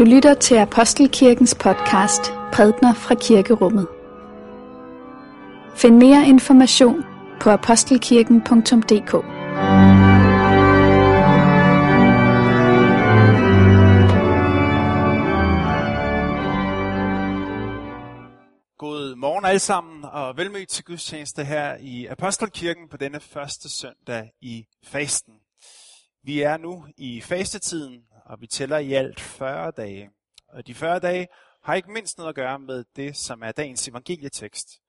Du lytter til Apostelkirkens podcast Prædner fra Kirkerummet. Find mere information på apostelkirken.dk God morgen alle sammen, og velmødt til gudstjeneste her i Apostelkirken på denne første søndag i fasten. Vi er nu i fastetiden, og vi tæller i alt 40 dage. Og de 40 dage har ikke mindst noget at gøre med det, som er dagens evangelietekst.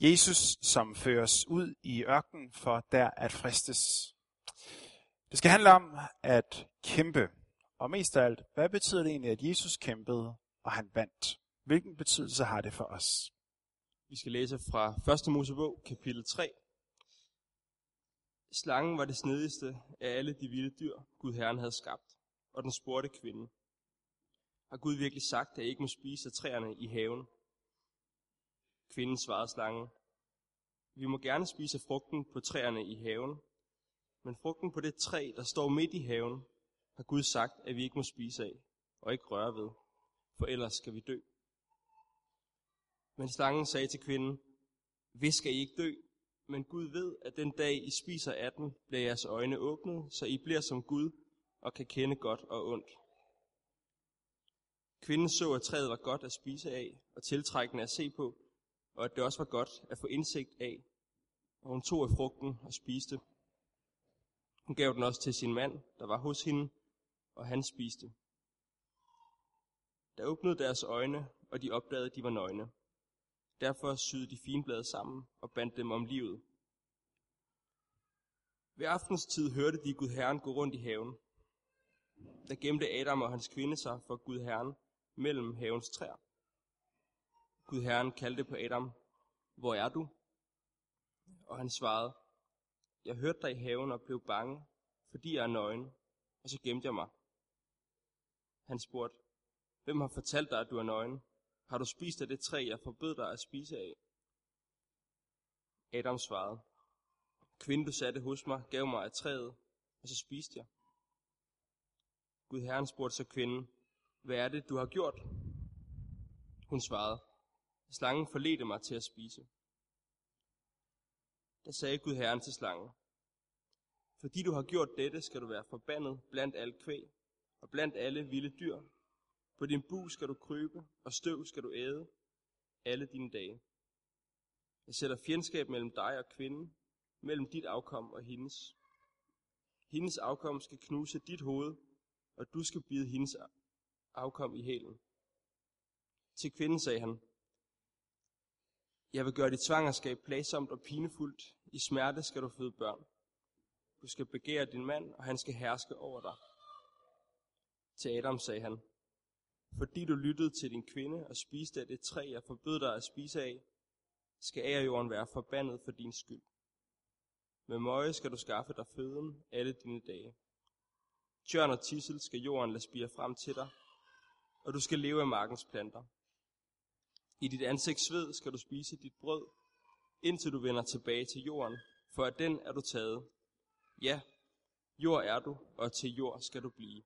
Jesus, som føres ud i ørkenen for der at fristes. Det skal handle om at kæmpe. Og mest af alt, hvad betyder det egentlig, at Jesus kæmpede, og han vandt? Hvilken betydelse har det for os? Vi skal læse fra 1. Mosebog, kapitel 3. Slangen var det snedigste af alle de vilde dyr, Gud Herren havde skabt, og den spurgte kvinden, Har Gud virkelig sagt, at jeg ikke må spise af træerne i haven? Kvinden svarede slangen. Vi må gerne spise frugten på træerne i haven, men frugten på det træ, der står midt i haven, har Gud sagt, at vi ikke må spise af og ikke røre ved, for ellers skal vi dø. Men slangen sagde til kvinden, hvis skal I ikke dø, men Gud ved, at den dag I spiser af den, bliver jeres øjne åbnet, så I bliver som Gud og kan kende godt og ondt. Kvinden så, at træet var godt at spise af og tiltrækkende at se på, og at det også var godt at få indsigt af. Og hun tog af frugten og spiste. Hun gav den også til sin mand, der var hos hende, og han spiste. Der åbnede deres øjne, og de opdagede, at de var nøgne. Derfor syede de finblade sammen og bandt dem om livet. Ved aftenstid hørte de Gud Herren gå rundt i haven. Der gemte Adam og hans kvinde sig for Gud Herren mellem havens træer. Gud Herren kaldte på Adam, hvor er du? Og han svarede, jeg hørte dig i haven og blev bange, fordi jeg er nøgen, og så gemte jeg mig. Han spurgte, hvem har fortalt dig, at du er nøgen? Har du spist af det træ, jeg forbød dig at spise af? Adam svarede, Kvinden, du satte hos mig, gav mig af træet, og så spiste jeg. Gud Herren spurgte så kvinden, hvad er det, du har gjort? Hun svarede, slangen forledte mig til at spise. Da sagde Gud Herren til slangen, fordi du har gjort dette, skal du være forbandet blandt alle kvæg og blandt alle vilde dyr. På din bu skal du krybe, og støv skal du æde alle dine dage. Jeg sætter fjendskab mellem dig og kvinden, mellem dit afkom og hendes. Hendes afkom skal knuse dit hoved, og du skal bide hendes afkom i hælen. Til kvinden sagde han, Jeg vil gøre dit svangerskab plagsomt og pinefuldt. I smerte skal du føde børn. Du skal begære din mand, og han skal herske over dig. Til Adam sagde han, Fordi du lyttede til din kvinde og spiste af det træ, jeg forbød dig at spise af, skal jorden være forbandet for din skyld. Med møje skal du skaffe dig føden alle dine dage. Tjørn og tissel skal jorden lade spire frem til dig, og du skal leve af markens planter. I dit ansigts sved skal du spise dit brød, indtil du vender tilbage til jorden, for af den er du taget. Ja, jord er du, og til jord skal du blive.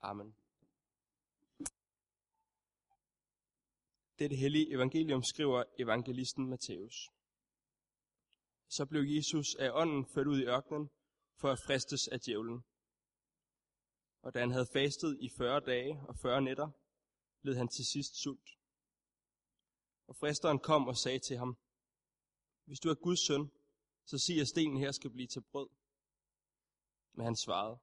Amen. Det hellige evangelium skriver evangelisten Matthæus. Så blev Jesus af ånden ført ud i ørkenen for at fristes af djævlen. Og da han havde fastet i 40 dage og 40 nætter, led han til sidst sult. Og fristeren kom og sagde til ham, Hvis du er Guds søn, så sig, at stenen her skal blive til brød. Men han svarede,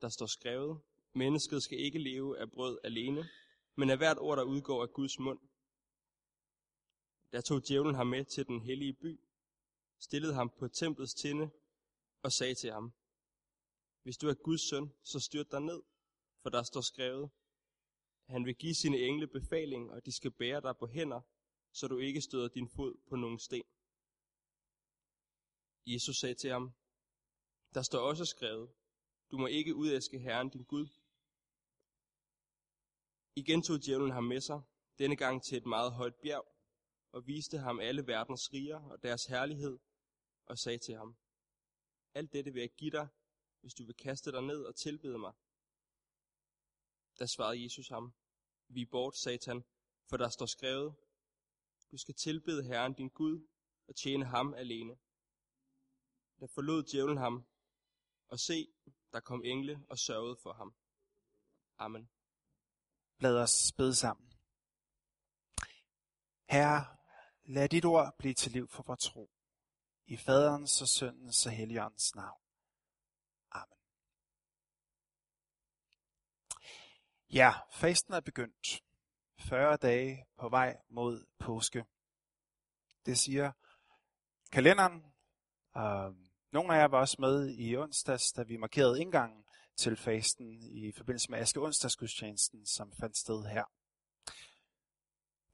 der står skrevet, mennesket skal ikke leve af brød alene, men af hvert ord, der udgår af Guds mund. Der tog djævlen ham med til den hellige by, stillede ham på templets tinde og sagde til ham, hvis du er Guds søn, så styrt dig ned, for der står skrevet, han vil give sine engle befaling, og de skal bære dig på hænder, så du ikke støder din fod på nogen sten. Jesus sagde til ham, der står også skrevet, du må ikke udæske Herren din Gud. Igen tog djævlen ham med sig, denne gang til et meget højt bjerg, og viste ham alle verdens riger og deres herlighed, og sagde til ham, alt dette vil jeg give dig, hvis du vil kaste dig ned og tilbede mig. Da svarede Jesus ham, Vi bort, satan, for der står skrevet, Du skal tilbede Herren din Gud og tjene ham alene. Da forlod djævlen ham, og se, der kom engle og sørgede for ham. Amen. Lad os bede sammen. Herre, lad dit ord blive til liv for vores tro. I faderens og søndens og helligåndens navn. Amen. Ja, fasten er begyndt. 40 dage på vej mod påske. Det siger kalenderen. Uh, nogle af jer var også med i onsdags, da vi markerede indgangen til fasten i forbindelse med Aske onsdagsgudstjenesten, som fandt sted her.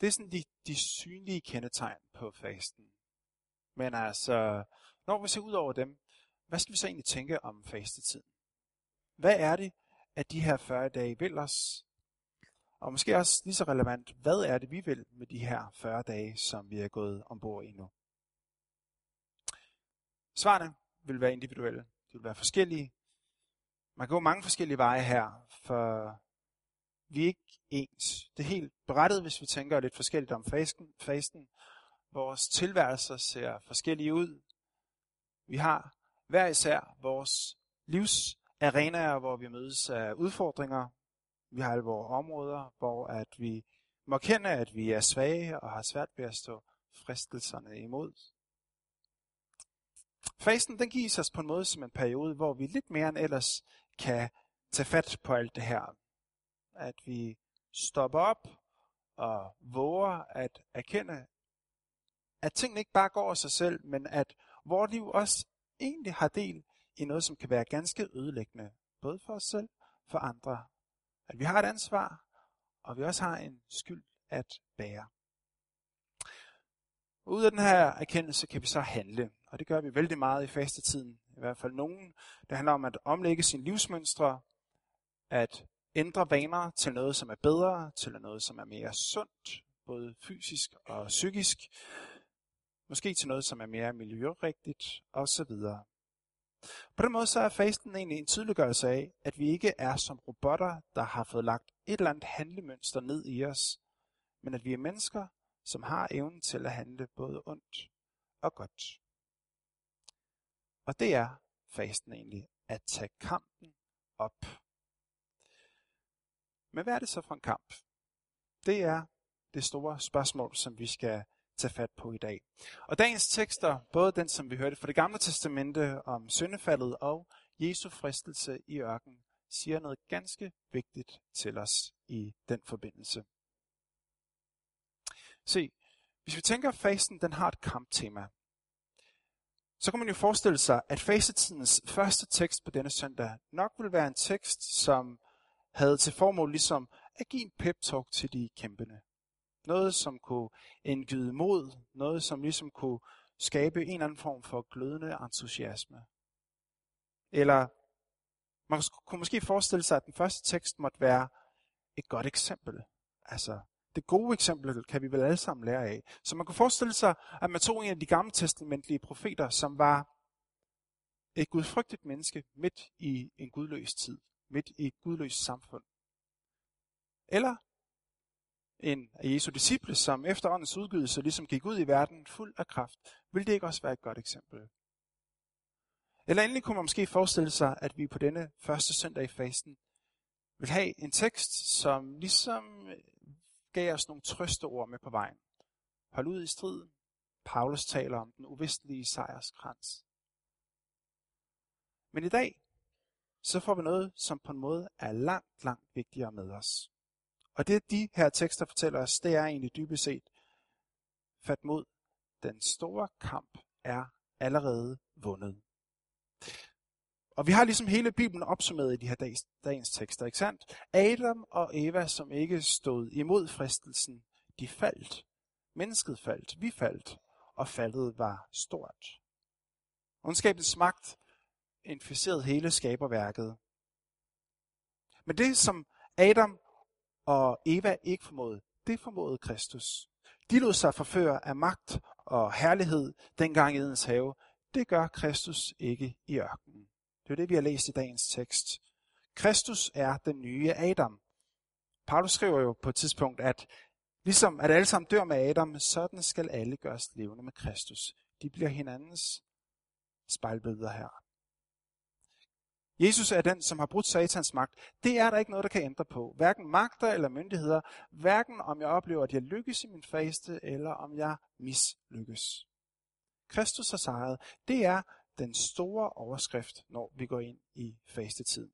Det er sådan de, de synlige kendetegn på fasten. Men altså, når vi ser ud over dem, hvad skal vi så egentlig tænke om fastetiden? Hvad er det, at de her 40 dage vil os? Og måske også lige så relevant, hvad er det, vi vil med de her 40 dage, som vi er gået ombord i nu? Svarene vil være individuelle. De vil være forskellige. Man kan gå mange forskellige veje her, for vi er ikke ens. Det er helt berettet, hvis vi tænker lidt forskelligt om fasten. fasten. Vores tilværelser ser forskellige ud. Vi har hver især vores livs arenaer, hvor vi mødes af udfordringer. Vi har alle vores områder, hvor at vi må kende, at vi er svage og har svært ved at stå fristelserne imod. Fasen den gives os på en måde som en periode, hvor vi lidt mere end ellers kan tage fat på alt det her. At vi stopper op og våger at erkende, at tingene ikke bare går af sig selv, men at vores liv også egentlig har del i noget, som kan være ganske ødelæggende, både for os selv for andre. At vi har et ansvar, og vi også har en skyld at bære. Ud af den her erkendelse kan vi så handle, og det gør vi vældig meget i fastetiden. I hvert fald nogen. der handler om at omlægge sin livsmønstre, at ændre vaner til noget, som er bedre, til noget, som er mere sundt, både fysisk og psykisk. Måske til noget, som er mere miljørigtigt, osv. På den måde så er fasten egentlig en tydeliggørelse af, at vi ikke er som robotter, der har fået lagt et eller andet handlemønster ned i os, men at vi er mennesker, som har evnen til at handle både ondt og godt. Og det er fasten egentlig, at tage kampen op. Men hvad er det så for en kamp? Det er det store spørgsmål, som vi skal tage fat på i dag. Og dagens tekster, både den, som vi hørte fra det gamle testamente om syndefaldet og Jesu fristelse i ørken, siger noget ganske vigtigt til os i den forbindelse. Se, hvis vi tænker, at fasten den har et kamptema, så kan man jo forestille sig, at fasetidens første tekst på denne søndag nok vil være en tekst, som havde til formål ligesom at give en pep-talk til de kæmpende. Noget, som kunne indgyde mod, noget, som ligesom kunne skabe en eller anden form for glødende entusiasme. Eller man kunne måske forestille sig, at den første tekst måtte være et godt eksempel. Altså, det gode eksempel kan vi vel alle sammen lære af. Så man kunne forestille sig, at man tog en af de gamle testamentlige profeter, som var et gudfrygtigt menneske midt i en gudløs tid, midt i et gudløst samfund. Eller en af Jesu disciple, som efter åndens udgydelse ligesom gik ud i verden fuld af kraft. Vil det ikke også være et godt eksempel? Eller endelig kunne man måske forestille sig, at vi på denne første søndag i fasten vil have en tekst, som ligesom øh, gav os nogle trøsteord med på vejen. Hold ud i striden. Paulus taler om den uvistelige sejrskrans. Men i dag, så får vi noget, som på en måde er langt, langt vigtigere med os. Og det de her tekster fortæller os, det er egentlig dybest set, fat mod, den store kamp er allerede vundet. Og vi har ligesom hele Bibelen opsummeret i de her dags, dagens tekster, ikke sandt? Adam og Eva, som ikke stod imod fristelsen, de faldt. Mennesket faldt, vi faldt, og faldet var stort. Ondskabens magt inficerede hele skaberværket. Men det, som Adam og Eva ikke formåede, det formåede Kristus. De lod sig forføre af magt og herlighed dengang i Edens have. Det gør Kristus ikke i ørkenen. Det er det, vi har læst i dagens tekst. Kristus er den nye Adam. Paulus skriver jo på et tidspunkt, at ligesom at alle sammen dør med Adam, sådan skal alle gøres levende med Kristus. De bliver hinandens spejlbilleder her. Jesus er den, som har brudt satans magt. Det er der ikke noget, der kan ændre på. Hverken magter eller myndigheder. Hverken om jeg oplever, at jeg lykkes i min faste, eller om jeg mislykkes. Kristus har sejret. Det er den store overskrift, når vi går ind i fastetiden.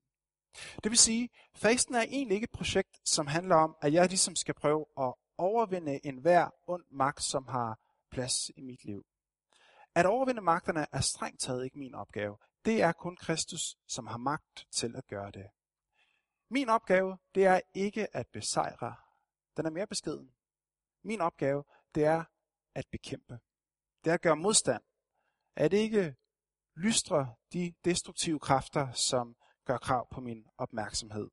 Det vil sige, fasten er egentlig ikke et projekt, som handler om, at jeg ligesom skal prøve at overvinde enhver ond magt, som har plads i mit liv. At overvinde magterne er strengt taget ikke min opgave. Det er kun Kristus, som har magt til at gøre det. Min opgave, det er ikke at besejre. Den er mere beskeden. Min opgave, det er at bekæmpe. Det er at gøre modstand. At ikke lystre de destruktive kræfter, som gør krav på min opmærksomhed.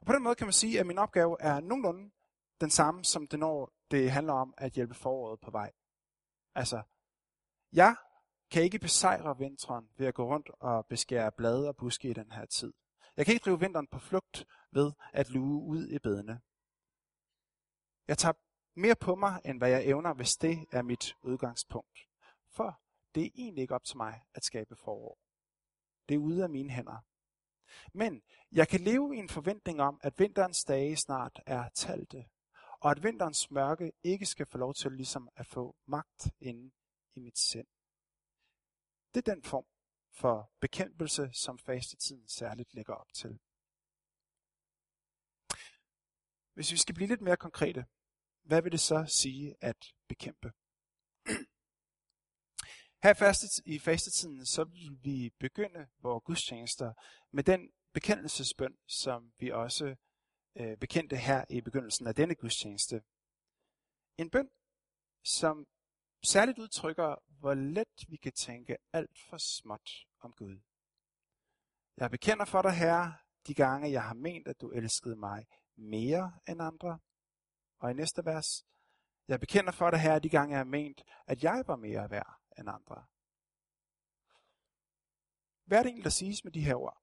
Og på den måde kan man sige, at min opgave er nogenlunde den samme, som det når det handler om at hjælpe foråret på vej. Altså, jeg kan ikke besejre vinteren ved at gå rundt og beskære blade og buske i den her tid. Jeg kan ikke drive vinteren på flugt ved at luge ud i bedene. Jeg tager mere på mig, end hvad jeg evner, hvis det er mit udgangspunkt. For det er egentlig ikke op til mig at skabe forår. Det er ude af mine hænder. Men jeg kan leve i en forventning om, at vinterens dage snart er talte, og at vinterens mørke ikke skal få lov til ligesom at få magt inde i mit sind. Det er den form for bekæmpelse, som fastetiden særligt lægger op til. Hvis vi skal blive lidt mere konkrete, hvad vil det så sige at bekæmpe? Her i fastetiden, så vil vi begynde vores gudstjenester med den bekendelsesbøn, som vi også øh, bekendte her i begyndelsen af denne gudstjeneste. En bøn, som særligt udtrykker, hvor let vi kan tænke alt for småt om Gud. Jeg bekender for dig, Herre, de gange jeg har ment, at du elskede mig mere end andre. Og i næste vers, jeg bekender for dig, Herre, de gange jeg har ment, at jeg var mere værd end andre. Hvad er det egentlig, der siges med de her ord?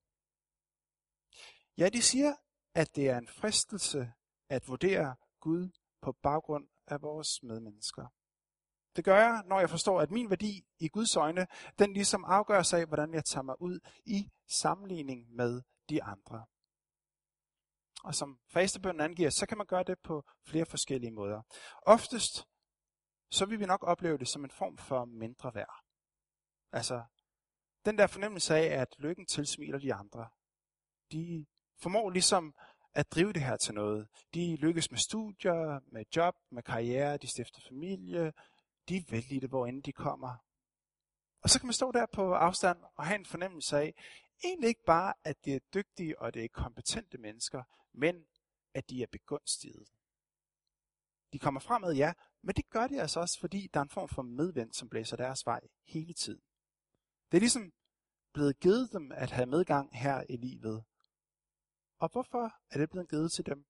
Ja, de siger, at det er en fristelse at vurdere Gud på baggrund af vores medmennesker. Det gør jeg, når jeg forstår, at min værdi i Guds øjne, den ligesom afgør sig af, hvordan jeg tager mig ud i sammenligning med de andre. Og som fastebønden angiver, så kan man gøre det på flere forskellige måder. Oftest, så vil vi nok opleve det som en form for mindre værd. Altså, den der fornemmelse af, at lykken tilsmiler de andre. De formår ligesom at drive det her til noget. De lykkes med studier, med job, med karriere, de stifter familie, de er vældige, hvor end de kommer. Og så kan man stå der på afstand og have en fornemmelse af, egentlig ikke bare, at de er dygtige og det er kompetente mennesker, men at de er begunstigede. De kommer fremad, ja, men det gør de altså også, fordi der er en form for medvind, som blæser deres vej hele tiden. Det er ligesom blevet givet dem at have medgang her i livet. Og hvorfor er det blevet givet til dem,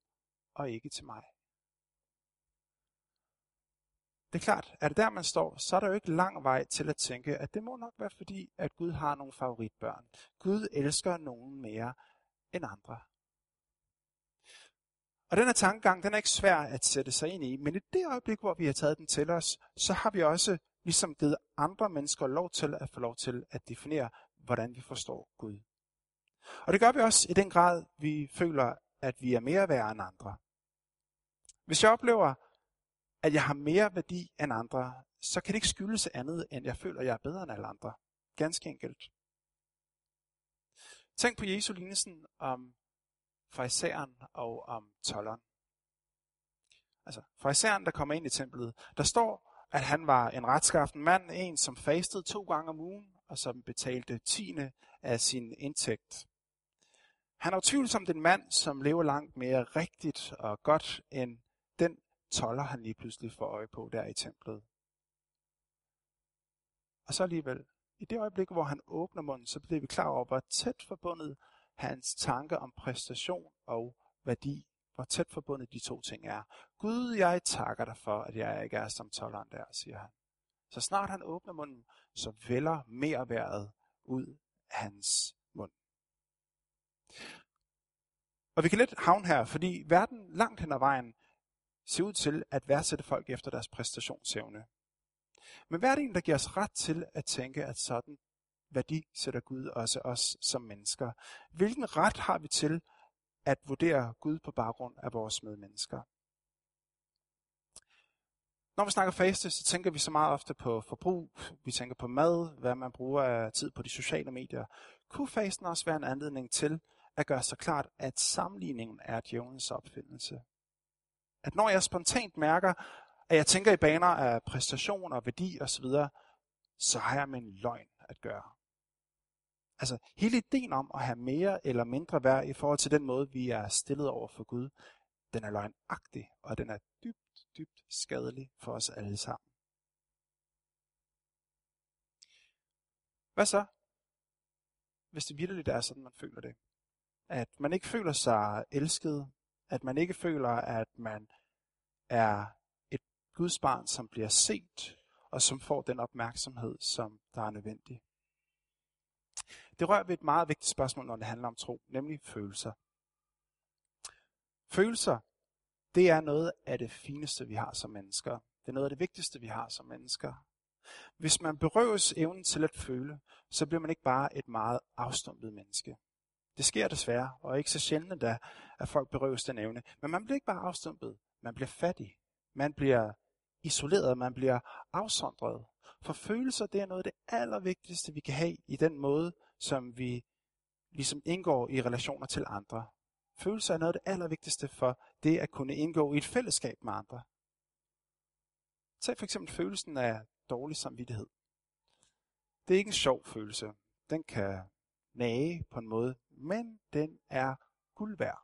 og ikke til mig? Det er klart, at der man står, så er der jo ikke lang vej til at tænke, at det må nok være fordi, at Gud har nogle favoritbørn. Gud elsker nogen mere end andre. Og den her tankegang, den er ikke svær at sætte sig ind i, men i det øjeblik, hvor vi har taget den til os, så har vi også ligesom givet andre mennesker lov til at få lov til at definere, hvordan vi forstår Gud. Og det gør vi også i den grad, vi føler, at vi er mere værd end andre. Hvis jeg oplever, at jeg har mere værdi end andre, så kan det ikke skyldes andet, end jeg føler, at jeg er bedre end alle andre. Ganske enkelt. Tænk på Jesu lignelsen om farisæeren og om tolleren. Altså, farisæeren, der kommer ind i templet, der står, at han var en retskaften mand, en som fastede to gange om ugen, og som betalte tiende af sin indtægt. Han er utvivlsomt en mand, som lever langt mere rigtigt og godt end den toller, han lige pludselig får øje på der i templet. Og så alligevel, i det øjeblik, hvor han åbner munden, så bliver vi klar over, hvor tæt forbundet hans tanke om præstation og værdi, hvor tæt forbundet de to ting er. Gud, jeg takker dig for, at jeg ikke er som tolleren der, siger han. Så snart han åbner munden, så vælger mere vejret ud af hans mund. Og vi kan lidt havne her, fordi verden langt hen ad vejen ser ud til at værdsætte folk efter deres præstationsevne. Men hvad er det egentlig, der giver os ret til at tænke, at sådan værdi sætter Gud også os som mennesker? Hvilken ret har vi til at vurdere Gud på baggrund af vores medmennesker? Når vi snakker faste, så tænker vi så meget ofte på forbrug, vi tænker på mad, hvad man bruger af tid på de sociale medier. Kunne fasten også være en anledning til at gøre sig klart, at sammenligningen er djævelens opfindelse? At når jeg spontant mærker, at jeg tænker i baner af præstation og værdi osv., så har jeg med en løgn at gøre. Altså hele ideen om at have mere eller mindre værd i forhold til den måde, vi er stillet over for Gud, den er løgnagtig, og den er dybt, dybt skadelig for os alle sammen. Hvad så? Hvis det virkelig er sådan, man føler det. At man ikke føler sig elsket, at man ikke føler, at man er et Guds barn, som bliver set, og som får den opmærksomhed, som der er nødvendig. Det rører ved et meget vigtigt spørgsmål, når det handler om tro, nemlig følelser. Følelser, det er noget af det fineste, vi har som mennesker. Det er noget af det vigtigste, vi har som mennesker. Hvis man berøves evnen til at føle, så bliver man ikke bare et meget afstumpet menneske. Det sker desværre, og ikke så sjældent da, at folk berøves den evne. Men man bliver ikke bare afstumpet, man bliver fattig. Man bliver isoleret, man bliver afsondret. For følelser, det er noget af det allervigtigste, vi kan have i den måde, som vi ligesom indgår i relationer til andre. Følelser er noget af det allervigtigste for det at kunne indgå i et fællesskab med andre. Tag for eksempel følelsen af dårlig samvittighed. Det er ikke en sjov følelse. Den kan nage på en måde, men den er guld værd.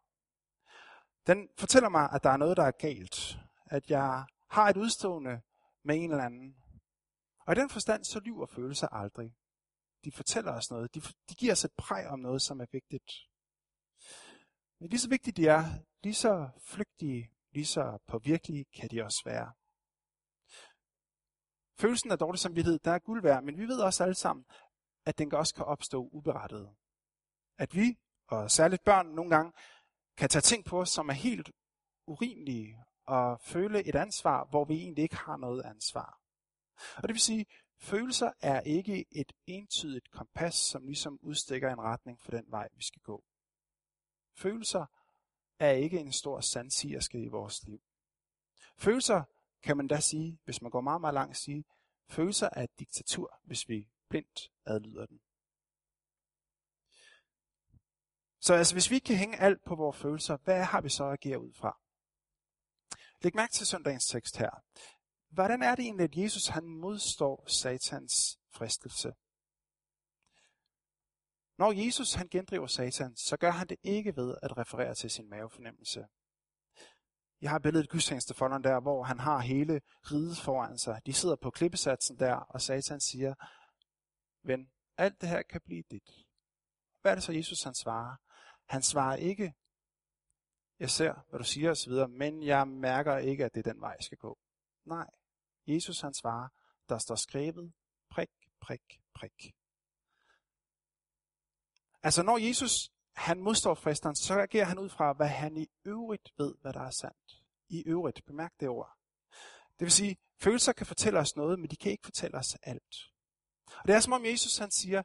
Den fortæller mig, at der er noget, der er galt. At jeg har et udstående med en eller anden. Og i den forstand, så lyver følelser aldrig. De fortæller os noget. De, de giver os et præg om noget, som er vigtigt. Men lige så vigtigt de er, lige så flygtige, lige så påvirkelige kan de også være. Følelsen af dårlig samvittighed, der er guld værd, men vi ved også alle sammen, at den også kan opstå uberettet. At vi, og særligt børn nogle gange, kan tage ting på os, som er helt urimelige, og føle et ansvar, hvor vi egentlig ikke har noget ansvar. Og det vil sige, følelser er ikke et entydigt kompas, som ligesom udstikker en retning for den vej, vi skal gå. Følelser er ikke en stor sandsigerske i vores liv. Følelser, kan man da sige, hvis man går meget, meget langt, sige, følelser er et diktatur, hvis vi blindt adlyder den. Så altså, hvis vi ikke kan hænge alt på vores følelser, hvad har vi så at agere ud fra? Læg mærke til søndagens tekst her. Hvordan er det egentlig, at Jesus han modstår satans fristelse? Når Jesus han gendriver satan, så gør han det ikke ved at referere til sin mavefornemmelse. Jeg har billedet gudstjeneste der, hvor han har hele riget foran sig. De sidder på klippesatsen der, og satan siger, ven, alt det her kan blive dit. Hvad er det så, Jesus han svarer? Han svarer ikke, jeg ser, hvad du siger osv., men jeg mærker ikke, at det er den vej, jeg skal gå. Nej, Jesus han svarer, der står skrevet, prik, prik, prik. Altså når Jesus han modstår fristeren, så agerer han ud fra, hvad han i øvrigt ved, hvad der er sandt. I øvrigt, bemærk det ord. Det vil sige, følelser kan fortælle os noget, men de kan ikke fortælle os alt. Og det er som om Jesus han siger,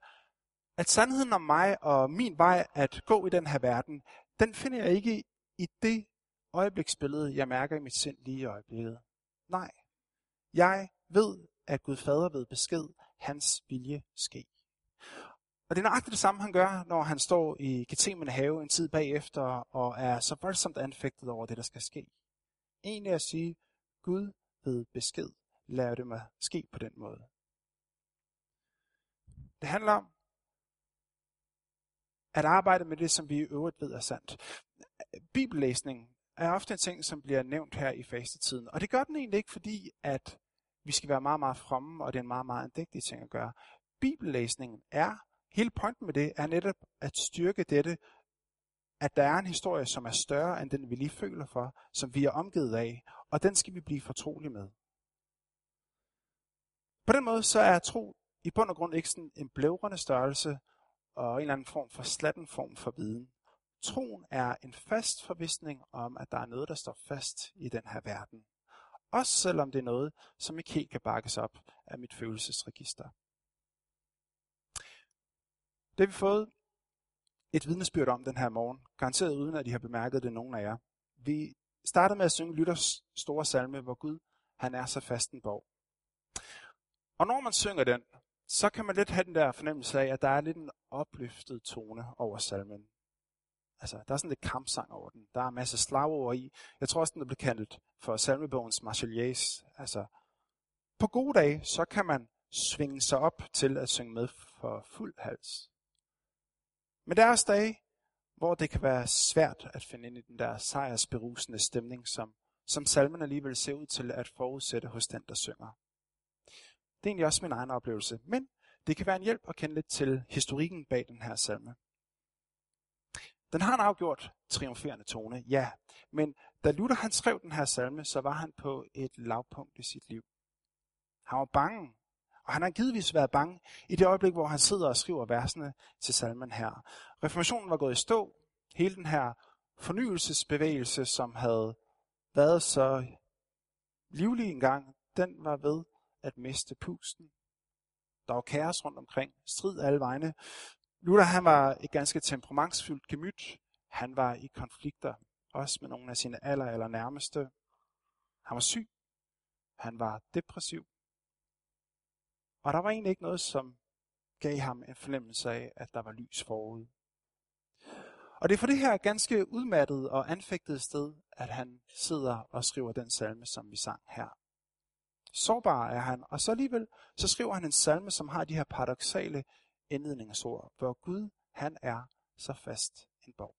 at sandheden om mig og min vej at gå i den her verden, den finder jeg ikke i det øjebliksbillede, jeg mærker i mit sind lige i øjeblikket. Nej, jeg ved, at Gud Fader ved besked, hans vilje ske. Og det er nøjagtigt det samme, han gør, når han står i Gethsemane have en tid bagefter og er så voldsomt anfægtet over det, der skal ske. Egentlig at sige, Gud ved besked, lad det mig ske på den måde. Det handler om at arbejde med det, som vi i øvrigt ved er sandt. Bibellæsning er ofte en ting, som bliver nævnt her i fastetiden. Og det gør den egentlig ikke, fordi at vi skal være meget, meget fromme, og det er en meget, meget andægtig ting at gøre. Bibellæsningen er, hele pointen med det, er netop at styrke dette, at der er en historie, som er større end den, vi lige føler for, som vi er omgivet af, og den skal vi blive fortrolige med. På den måde så er tro i bund og grund ikke sådan en blævrende størrelse og en eller anden form for slatten form for viden. troen er en fast forvisning om, at der er noget, der står fast i den her verden. Også selvom det er noget, som ikke helt kan bakkes op af mit følelsesregister. Det har vi fået et vidnesbyrd om den her morgen, garanteret uden at I har bemærket det nogen af jer. Vi startede med at synge Lytters store salme, hvor Gud han er så fast en borg. Og når man synger den, så kan man lidt have den der fornemmelse af, at der er lidt en opløftet tone over salmen. Altså, der er sådan lidt kampsang over den. Der er en masse slagord i. Jeg tror også, den er blevet kaldt for salmebogens Marseillaise. Altså, på gode dage, så kan man svinge sig op til at synge med for fuld hals. Men der er også dage, hvor det kan være svært at finde ind i den der sejrsberusende stemning, som, som salmen alligevel ser ud til at forudsætte hos den, der synger. Det er egentlig også min egen oplevelse, men det kan være en hjælp at kende lidt til historikken bag den her salme. Den har en afgjort triumferende tone, ja, men da Luther han skrev den her salme, så var han på et lavpunkt i sit liv. Han var bange, og han har givetvis været bange i det øjeblik, hvor han sidder og skriver versene til salmen her. Reformationen var gået i stå. Hele den her fornyelsesbevægelse, som havde været så livlig engang, den var ved at miste pusten. Der var kaos rundt omkring, strid alle vegne. Luther han var et ganske temperamentsfyldt gemyt. Han var i konflikter, også med nogle af sine aller, aller nærmeste. Han var syg. Han var depressiv. Og der var egentlig ikke noget, som gav ham en fornemmelse af, at der var lys forud. Og det er for det her ganske udmattede og anfægtede sted, at han sidder og skriver den salme, som vi sang her. Sårbar er han, og så alligevel, så skriver han en salme, som har de her paradoxale indledningsord, hvor Gud, han er så fast en borg.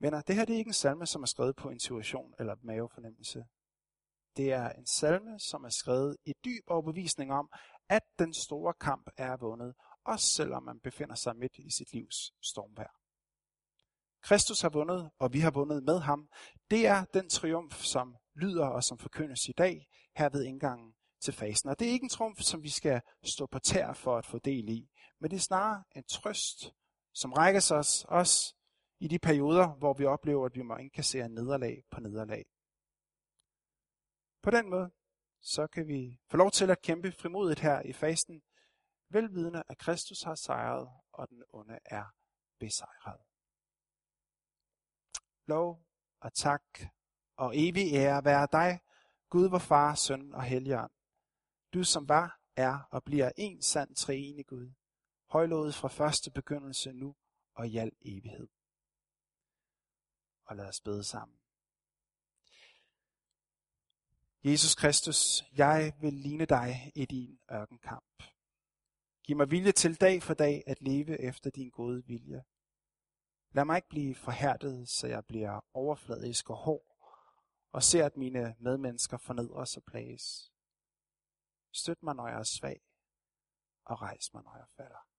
Men det her det er ikke en salme, som er skrevet på intuition eller mavefornemmelse. Det er en salme, som er skrevet i dyb overbevisning om, at den store kamp er vundet, også selvom man befinder sig midt i sit livs stormvær. Kristus har vundet, og vi har vundet med ham. Det er den triumf, som lyder og som forkyndes i dag, her ved indgangen til fasen. Og det er ikke en triumf, som vi skal stå på tær for at få del i, men det er snarere en trøst, som rækker os også i de perioder, hvor vi oplever, at vi må indkassere nederlag på nederlag. På den måde, så kan vi få lov til at kæmpe frimodigt her i fasten, velvidende at Kristus har sejret, og den onde er besejret. Lov og tak og evig ære være dig, Gud vor Far, Søn og Helligånd. Du som var, er og bliver en sand treenig Gud, højlovet fra første begyndelse nu og i al evighed. Og lad os bede sammen. Jesus Kristus, jeg vil ligne dig i din ørkenkamp. Giv mig vilje til dag for dag at leve efter din gode vilje. Lad mig ikke blive forhærdet, så jeg bliver overfladisk og hård, og ser, at mine medmennesker fornedres og plages. Støt mig, når jeg er svag, og rejs mig, når jeg falder.